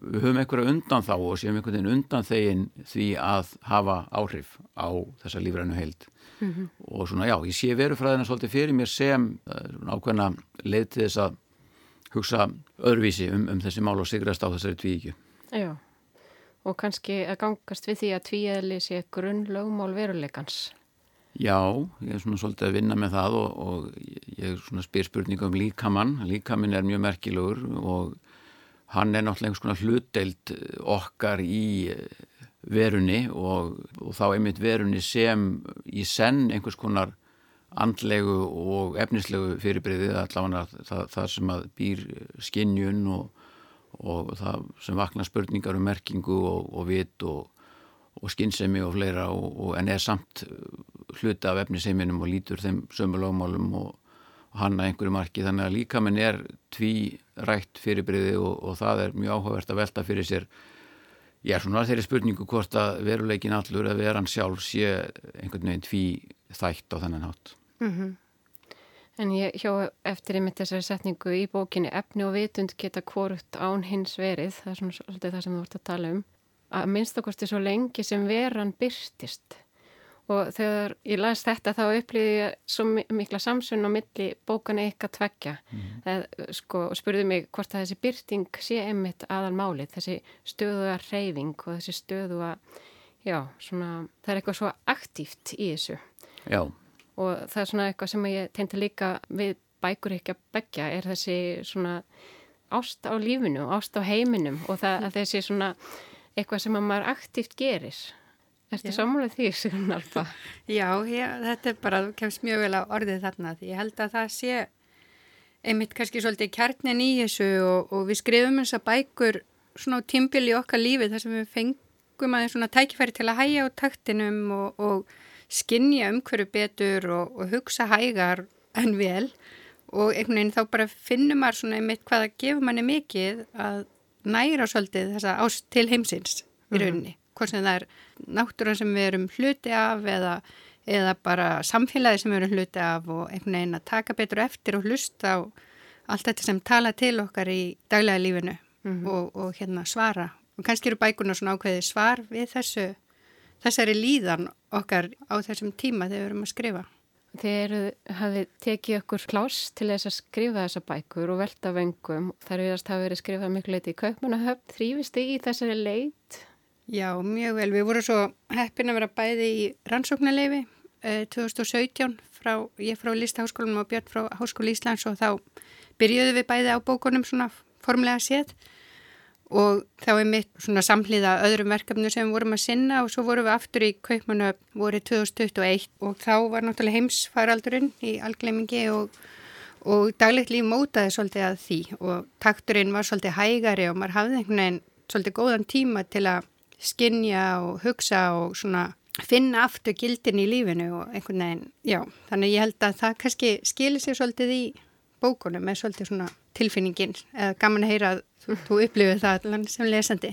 við höfum einhverja undan þá og séum einhvern veginn undan þegin því að hafa áhrif á þessa lífrænu heild mm -hmm. og svona já, ég sé verufræðina svolítið fyrir mér sem uh, ákveðna leið til þess að hugsa öðruvísi um, um þessi mál og sigrast á þessari tvííkju. Já, og kannski að gangast við því að tvíæðli sé grunn lögmál veruleikans. Já, ég er svona svolítið að vinna með það og, og ég er svona spyr spurningu um líkamann. Líkamann er mjög merkilegur og hann er náttúrulega einhvers konar hlutdeild okkar í verunni og, og þá einmitt verunni sem í senn einhvers konar andlegu og efnislegu fyrirbreyðið allavega það, það sem að býr skinnjun og, og það sem vakna spurningar um merkingu og, og vit og skinnsemi og fleira en er samt hluti af efniseiminum og lítur þeim sömu lagmálum og hann að einhverju marki þannig að líka minn er tví rætt fyrirbreyði og það er mjög áhugavert að velta fyrir sér Já, svona þeirri spurningu hvort að veruleikin allur að vera hann sjálf sé einhvern veginn tví þætt á þennan hátt. Mm -hmm. En ég hjá eftir einmitt þessari setningu í bókinni efni og vitund geta hvort án hins verið, það er svona svolítið það sem þú vart að tala um, að minnst okkurstu svo lengi sem veran byrtist og þegar ég las þetta þá upplýði ég svo mikla samsunn á milli bókana ykkar tveggja mm. það, sko, spurði mig hvort að þessi byrting sé einmitt aðal málið þessi stöðuga reyfing og þessi stöðuga já, svona, það er eitthvað svo aktíft í þessu já. og það er svona eitthvað sem ég teinti líka við bækur ekki að begja er þessi svona ást á lífinu, ást á heiminum og það, þessi svona eitthvað sem að maður aktíft gerir. Erstu samúlið því, Sigrun Alfa? [LAUGHS] Já, ég, þetta er bara, kemst mjög vel á orðið þarna því ég held að það sé einmitt kannski svolítið kjarnin í þessu og, og við skrifum þess að bækur svona á tímbil í okkar lífi þar sem við fengum aðeins svona tækifæri til að hæja á taktinum og, og skinja umhverju betur og, og hugsa hægar en vel. Og einhvern veginn þá bara finnum maður svona einmitt hvaða gefur manni mikið að næra svolítið þessa ást til heimsins í mhm. rauninni. Hvort sem það er náttúran sem við erum hluti af eða, eða bara samfélagi sem við erum hluti af og einhvern veginn að taka betur eftir og hlusta á allt þetta sem tala til okkar í daglega lífinu mm -hmm. og, og hérna svara og kannski eru bækuna svona ákveði svar við þessu þessari líðan okkar á þessum tíma þegar við erum að skrifa Þeir hafið tekið okkur klás til þess að skrifa þessa bækur og velta vengum. Eru að hafa verið skrifað miklu leiti í Kaupmannahöfn. Þrýfist þið í þessari leit Já, mjög vel. Við vorum svo heppin að vera bæði í rannsóknarleifi eh, 2017 frá, ég frá Lístaháskólanum og Björn frá Háskóli Íslands og þá byrjuðu við bæði á bókunum svona formlega séð og þá er mitt svona samhliða öðrum verkefnu sem við vorum að sinna og svo vorum við aftur í Kaupmannu vorið 2021 og þá var náttúrulega heimsfaraldurinn í algleimingi og, og daglegt líf mótaði svolítið að því og takturinn var svolítið hægari og maður hafði einhvern veginn svolítið góðan tíma til að skinja og hugsa og svona finna aftur gildin í lífinu og einhvern veginn, já, þannig ég held að það kannski skilir sér svolítið í bókunum með svolítið svona tilfinningin. Eða gaman að heyra að þú, þú upplifið það allan sem lesandi.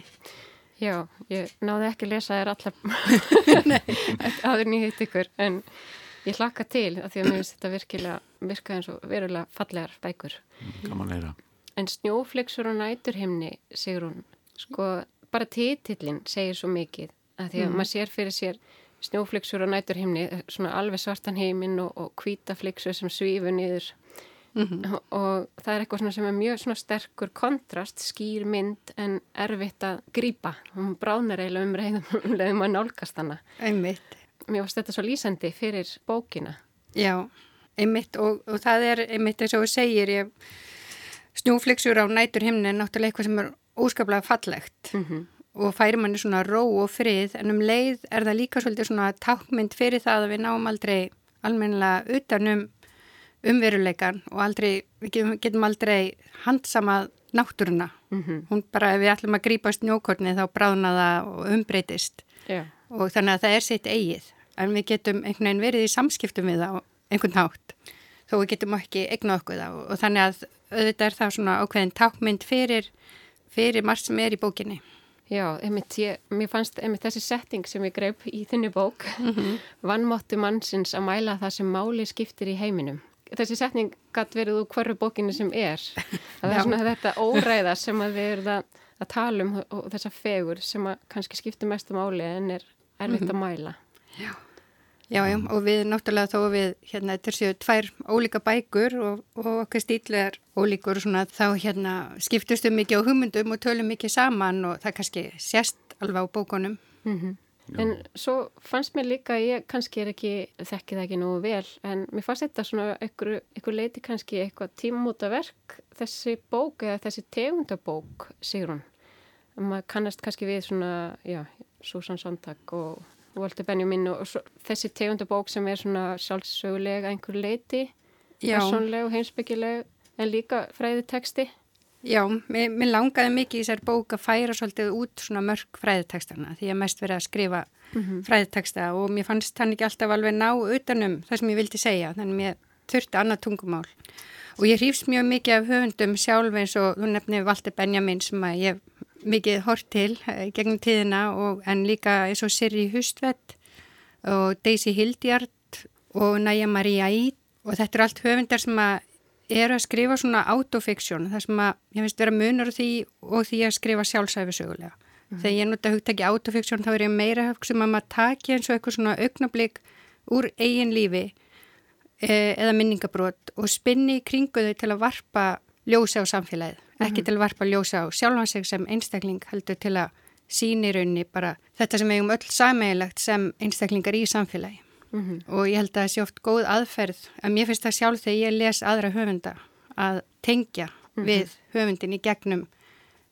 Já, ég náði ekki að lesa þér allar [LAUGHS] [LAUGHS] aður nýtt ykkur en ég hlakka til að því að mér finnst þetta virkilega virka eins og verulega fallegar bækur. Gaman að heyra. En snjóflexur og næturhimni, segur hún sko bara títillin segir svo mikið að því að mm. maður sér fyrir sér snjóflyggsur og næturhimni, svona alveg svartan heiminn og, og kvítaflyggsur sem svífur niður mm -hmm. og, og það er eitthvað sem er mjög sterkur kontrast, skýr mynd en erfitt að grýpa hún bránar eiginlega um reyðum [LAUGHS] um leiðum að nálgast hana Einmitt. mér varst þetta svo lýsandi fyrir bókina. Já, einmitt og, og það er einmitt eins og þú segir, ég snjúfliksur á nætur himni er náttúrulega eitthvað sem er óskaplega fallegt mm -hmm. og færi manni svona ró og frið en um leið er það líka svolítið svona tákmynd fyrir það að við náum aldrei almennilega utanum umveruleikan og aldrei, við getum aldrei handsamað náttúruna. Mm -hmm. Hún bara, ef við ætlum að grípa snjókorni þá bráðna það og umbreytist yeah. og þannig að það er sitt eigið en við getum einhvern veginn verið í samskiptum við það á einhvern hátt þó við getum ekki eignu okkur það og, og þannig að auðvitað er það svona ákveðin tákmynd fyrir, fyrir margt sem er í bókinni. Já, einmitt, ég, mér fannst einmitt þessi setting sem ég greip í þinni bók, [LAUGHS] mm -hmm. vannmóttu mannsins að mæla það sem máli skiptir í heiminum. Þessi setning gætt verið úr hverju bókinni sem er. [LAUGHS] Það er svona þetta óræða sem við erum að, að tala um og þessa fegur sem kannski skiptir mestu máli en er erfitt mm -hmm. að mæla. Já. Já, já, og við náttúrulega þó við, hérna, þetta séu tvær ólíka bækur og, og okkar stíl er ólíkur og svona þá hérna skiptustum mikið á hugmyndum og tölum mikið saman og það kannski sérst alveg á bókunum. Mm -hmm. En svo fannst mér líka, ég kannski er ekki, þekki það ekki nú vel, en mér fannst þetta svona ykkur, ykkur leiti kannski eitthvað tímamóta verk þessi bók eða þessi tegundabók, Sigrun. Maður kannast kannski við svona, já, Susan Sontag og Walter Benjamin og svo, þessi tegundabók sem er svona sjálfsögulega einhver leiti, personleg og heimsbyggileg en líka fræðiteksti. Já, mér, mér langaði mikið í þessar bók að færa svolítið út svona mörg fræðitekstana því að mest verið að skrifa mm -hmm. fræðiteksta og mér fannst hann ekki alltaf alveg ná utanum það sem ég vildi segja, þannig að mér þurfti annað tungumál. Og ég hrýfst mjög mikið af höfundum sjálf eins og þú nefnir Walter Benjamin sem að ég mikið hort til eh, gegnum tíðina og, en líka eins og Sirri Hustvedt og Daisy Hildjart og Næja Maria Íd og þetta er allt höfundar sem að er að skrifa svona autofiksjón þar sem að ég finnst vera munur því og því að skrifa sjálfsæfisögulega. Mm. Þegar ég nota hugtaki autofiksjón þá er ég meira sem að maður taki eins og eitthvað svona augnablík úr eigin lífi e, eða minningabrót og spinni í kringu þau til að varpa ljósa á samfélagið ekki til að varpa ljósa á sjálfan sig sem einstakling heldur til að síni raunni bara þetta sem við um öll sammeilagt sem einstaklingar í samfélagi mm -hmm. og ég held að það sé oft góð aðferð að mér finnst það sjálf þegar ég les aðra höfunda að tengja mm -hmm. við höfundin í gegnum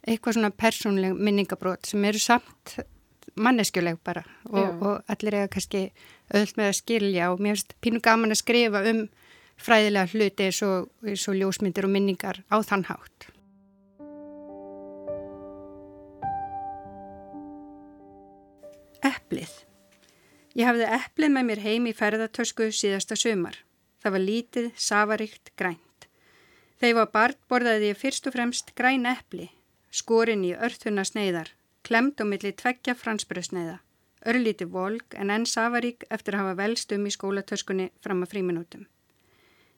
eitthvað svona persónleg minningabrót sem eru samt manneskjuleg bara og, og allir eiga kannski öll með að skilja og mér finnst pínu gaman að skrifa um fræðilega hluti eins og, eins og ljósmyndir og minningar á þann hátt. Eplið. Ég hafði eplið með mér heim í ferðartösku síðasta sömar. Það var lítið, safaríkt, grænt. Þegar var barn borðaði ég fyrst og fremst græn epli, skorinn í örþunna sneiðar, klemt á milli tveggja fransbröðsneiða, örlítið volk en enn safarík eftir að hafa velst um í skólatöskunni fram að fríminútum.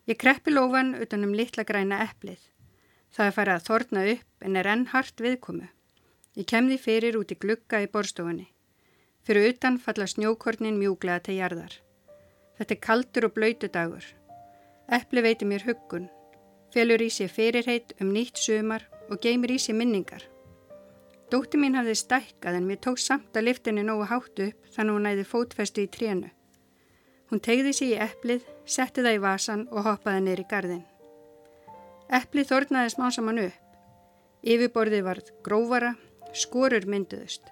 Ég kreppi lófan utanum litla græna eplið. Það er farið að þorna upp en er enn hart viðkomu. Ég kemði fyrir út í glugga í borstofunni. Fyrir utan falla snjókornin mjúglega til jarðar. Þetta er kaldur og blöytu dagur. Eppli veiti mér huggun, felur í sig fyrirheit um nýtt sumar og geymir í sig minningar. Dótti mín hafði stækkað en mér tók samt að liftinni nógu háttu upp þannig hún næði fótfestu í trénu. Hún tegði sig í eplið, setti það í vasan og hoppaði neyri gardin. Eplið þornaði smá saman upp. Yfirborðið varð grófara, skorur mynduðust.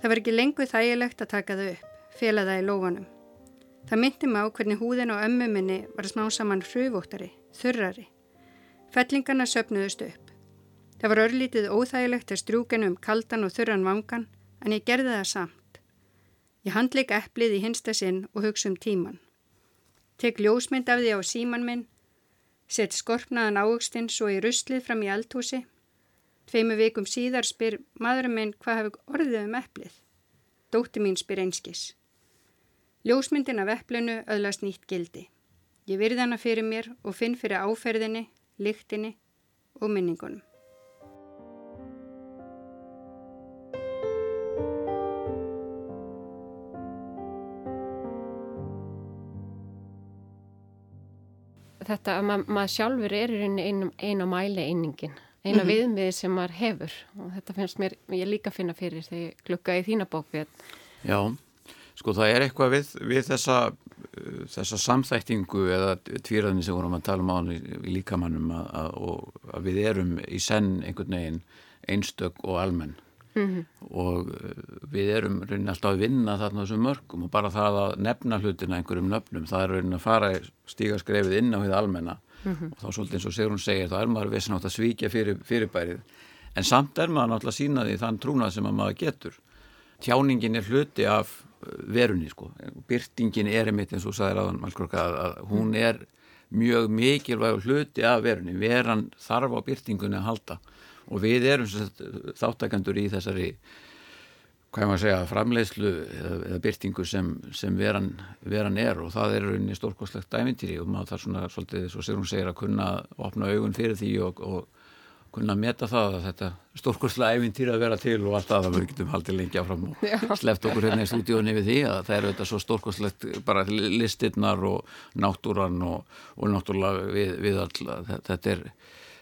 Það var ekki lengur þægilegt að taka þau upp, fela það í lófanum. Það myndi mig á hvernig húðin og ömmu minni var smá saman hruvóttari, þurrari. Fellingarna söpnuðust upp. Það var örlítið óþægilegt að strjúkinu um kaldan og þurran vangan, en ég gerði það samt. Ég handleik eplið í hinsta sinn og hugsa um tíman. Tek ljósmynd af því á síman minn, set skorpnaðan águstinn svo í ruslið fram í eldhúsi Tveimu vikum síðar spyr maðurinn minn hvað hefur orðið um eplið. Dótti mín spyr einskis. Ljósmyndin af eplinu öðlast nýtt gildi. Ég virði hana fyrir mér og finn fyrir áferðinni, lyktinni og minningunum. Þetta að ma maður sjálfur er í einu, einu mæli einingin eina mm -hmm. viðmiði sem maður hefur. Og þetta finnst mér, ég líka finna fyrir þegar ég glukka í þína bók við Já, Sko það er eitthvað við, við þessa, uh, þessa samþæktingu eða tvíraðinni sem vorum að tala um á hann í líkamannum að, að, að við erum í senn einhvern veginn einstök og almenn mm -hmm. og uh, við erum raunin alltaf að vinna þarna þessum mörgum og bara það að nefna hlutina einhverjum nöfnum, það er raunin að fara stíga skrefið inn á því almenna mm -hmm. og þá svolítið eins og Sigrun segir, þá er maður vissin átt að svíkja fyrir, fyrirbærið en samt er maður náttúrulega að sína því þann trúnað sem maður getur tjáningin er hluti af verunni sko. Byrtingin er einmitt eins og sæðir aðan Malkrokka að hún er mjög mikilvæg hluti af verunni. Veran þarf á byrtingunni að halda og við erum þáttakandur í þessari hvað ég maður að segja, framleiðslu eða, eða byrtingu sem, sem veran, veran er. Og það er rauninni stórkostlegt dæmintýri og maður þarf svona svolítið, svo sér hún segir að kunna opna augun fyrir því og, og kunna meta það að þetta stórkurslega æfintýra að vera til og allt að það við getum haldið lengi áfram og sleppt okkur hérna í stúdíunni við því að það eru þetta svo stórkurslegt bara listirnar og náttúran og, og náttúrulega við, við all þetta er,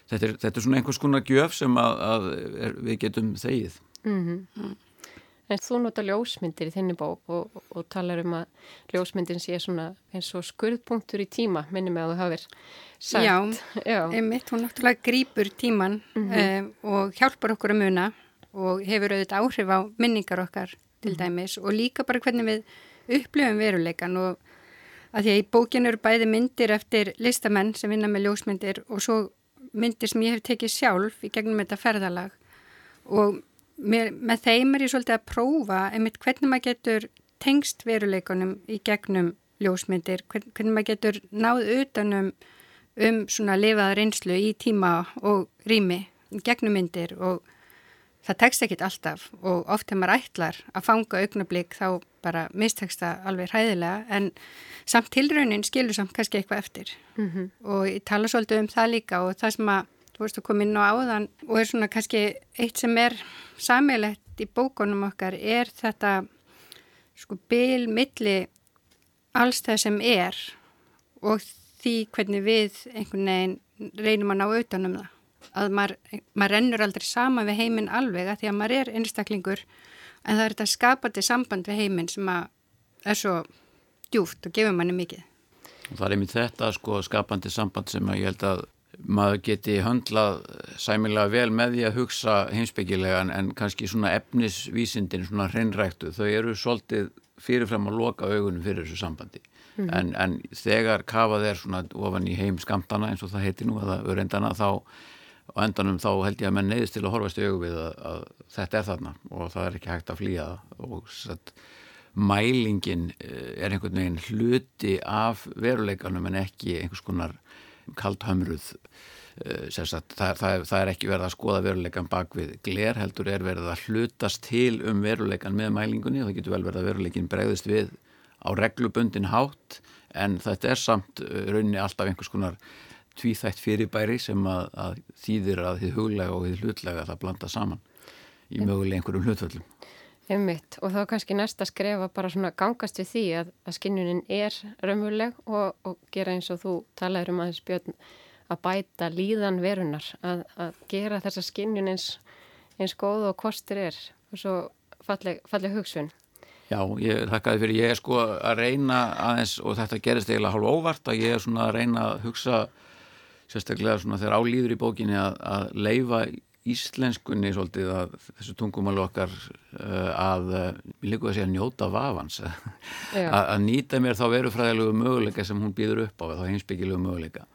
þetta, er, þetta er svona einhvers konar gjöf sem að, að er, við getum þegið mm -hmm. En þú nota ljósmyndir í þinni bók og, og, og talar um að ljósmyndin sé svona eins og skurðpunktur í tíma, minnum ég að þú hafið sagt. Já, Já. einmitt, hún náttúrulega grýpur tíman mm -hmm. um, og hjálpar okkur að muna og hefur auðvitað áhrif á minningar okkar til mhm. dæmis og líka bara hvernig við upplöfum veruleikan og að því að í bókinu eru bæði myndir eftir listamenn sem vinna með ljósmyndir og svo myndir sem ég hef tekið sjálf í gegnum þetta ferðalag. Og með, með þeim er ég svolítið að prófa einmitt hvernig maður getur tengst veruleikunum í gegnum ljósmyndir, hvern, hvernig maður getur náð utanum um svona lifaða reynslu í tíma og rými gegnum myndir og það tekst ekkit alltaf og oft þegar maður ætlar að fanga augnablík þá bara mistekst það alveg hræðilega en samt tilraunin skilur samt kannski eitthvað eftir mm -hmm. og ég tala svolítið um það líka og það sem að þú veist að koma inn á áðan og er svona kannski eitt sem er samilegt í bókunum okkar er þetta sko byl milli alls það sem er og því hvernig við einhvern veginn reynum að ná auðvitaðnum það að maður, maður rennur aldrei sama við heiminn alveg að því að maður er einstaklingur en það er þetta skapandi samband við heiminn sem að er svo djúft og gefur manni mikið. Og það er einmitt þetta sko skapandi samband sem að ég held að maður geti höndlað sæmilega vel með því að hugsa heimsbyggilega en kannski svona efnisvísindin svona hreinræktu, þau eru svolítið fyrirfram að loka augunum fyrir þessu sambandi mm en, en þegar kafað er svona ofan í heim skamtana eins og það heiti nú eða öreindana þá og endanum þá held ég að menn neyðist til að horfast í augu við að, að þetta er þarna og það er ekki hægt að flýja og satt, mælingin eh, er einhvern veginn hluti af veruleikanum en ekki einhvers konar kaldhömruð eh, Sagt, það, það, það er ekki verið að skoða veruleikan bak við gler heldur er verið að hlutast til um veruleikan með mælingunni. Og það getur vel verið að veruleikin bregðist við á reglubundin hátt en þetta er samt eh, rauninni alltaf einhvers konar tvíþætt fyrirbæri sem að, að þýðir að þið huglega og þið hlutlega það blanda saman í möguleg einhverjum hlutvöldum. Ummitt og þá kannski næsta skrefa bara svona gangast við því að, að skinnunin er raunveruleg og, og gera eins og þú talaður um aðeins björn að bæta líðan verunar að, að gera þessa skinnun eins, eins góð og kostur er og svo falleg, falleg hugsun. Já, ég þakkaði fyrir ég er sko að reyna aðeins og þetta gerist eiginlega hálf óvart að ég er svona að reyna að hugsa sérstaklega svona þegar álýður í bókinni að, að leifa íslenskunni svolítið að þessu tungumálu okkar uh, að, ég uh, líku að segja njóta vafans. [LAUGHS] Að nýta mér þá verufræðilegu möguleika sem hún býður upp á þá heimsbyggilegu möguleika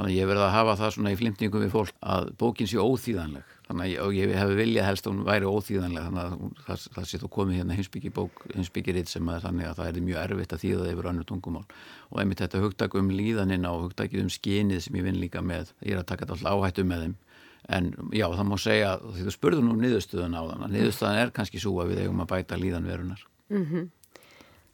þannig að ég verði að hafa það svona í flimtingum við fólk að bókin sé óþýðanleg. Þannig að ég, hef viljað helst að hún væri óþýðanleg þannig að það, það sé þú komið hérna heimsbyggiritt sem að þannig að það er mjög erfitt að þýða yfir annu tungumál. Og einmitt þetta hugtak um líðanina og hugtakið um skinið sem ég vinn líka með, ég er að taka alltaf áhættu með þeim. En já það má segja því þú spurðu nú niðurstöðun á þann niðurstöðan er kannski svo að við eigum að bæta líðanverunar mm -hmm.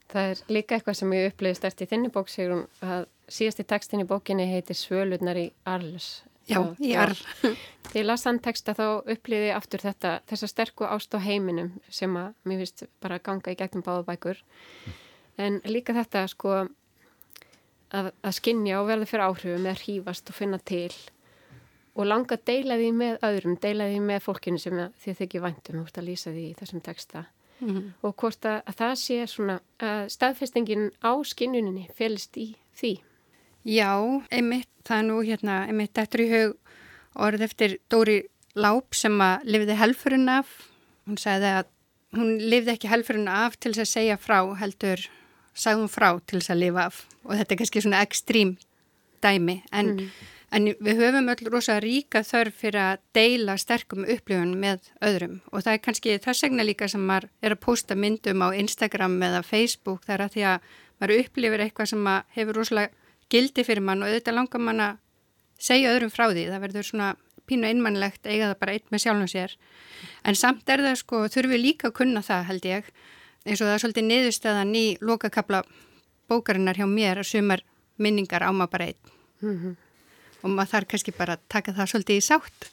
Það er líka eitthvað sem ég upplýði stert í þinni bók Sigrun að síðasti tekstin í bókinni heitir Svölurnar í Arls Já, í Arl [LAUGHS] Þegar ég las þann teksta þá upplýði aftur þetta þessa sterku ást á heiminum sem að mér finnst bara ganga í gegnum báðabækur en líka þetta sko að, að skinja og verða fyrir áhrifum eða hýfast og finna til og langa að deila því með öðrum, deila því með fólkinu sem þið þykir væntum, ert að lýsa því í þessum texta. mm -hmm. og hvort að, að það sé svona að staðfestingin á skinnuninni felist í því. Já, einmitt, það er nú hérna, einmitt eftir í hug orð eftir Dóri Láp sem að lifiði helfurinn af. Hún sagði að hún lifiði ekki helfurinn af til þess að segja frá heldur, sagði hún frá til þess að lifa af og þetta er kannski svona ekstrím dæmi en mm. En við höfum öll rosa ríka þörf fyrir að deila sterkum upplifun með öðrum og það er kannski þess vegna líka sem maður er að posta myndum á Instagram eða Facebook þar að því að maður upplifir eitthvað sem hefur rosalega gildi fyrir mann og auðvitað langar mann að segja öðrum frá því. Það verður svona pínu einmannlegt eiga það bara eitt með sjálfum sér. En samt er það sko, þurfum við líka að kunna það held ég eins og það er svolítið niðurstaðan í lokakabla bókarinnar hjá mér að sumar minningar á maður bara einn. Mm -hmm og maður þarf kannski bara að taka það svolítið í sátt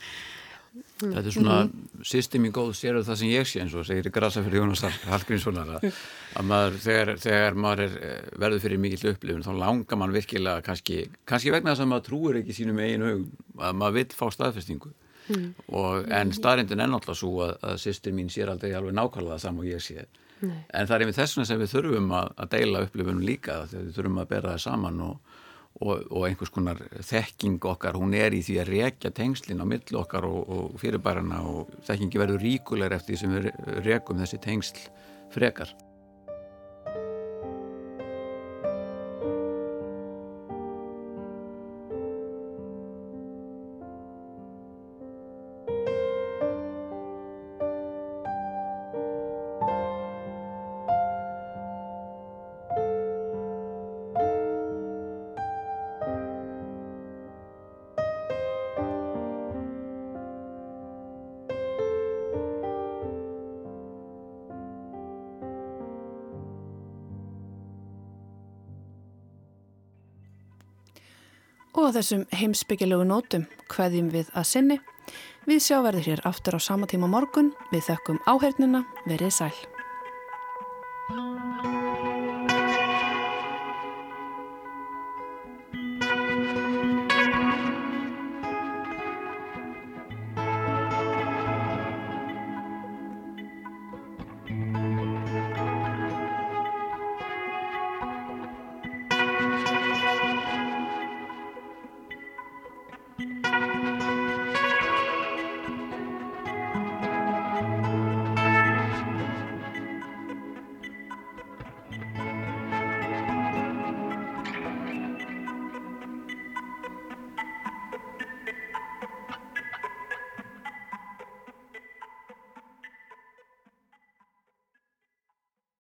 Þetta er svona mm -hmm. systemi góð sér það sem ég sé eins og segir grasa fyrir Jónas Hallgrímssonar að maður, þegar, þegar maður er, eh, verður fyrir mikill upplifun þá langar maður virkilega kannski, kannski vegna þess að maður trúur ekki sínum eigin hug að maður vill fá staðfestingu mm. og, en staðrindin er náttúrulega svo að, að sýstir mín sér aldrei alveg nákvæmlega saman og ég sé Nei. en það er yfir þess vegna sem við þurfum að, að deila upplifunum líka þegar við þurfum að bera það saman og og, og einhvers konar þekking okkar, hún er í því að rekja tengslinn á millu okkar og, og fyrirbærarna og þekkingi verður ríkulegur eftir því sem við rekum þessi tengsl frekar. Þessum heimsbyggilegu nótum hveðjum við að sinni. Við sjáverðum hér aftur á sama tíma morgun. Við þökkum áhernina. Verið sæl.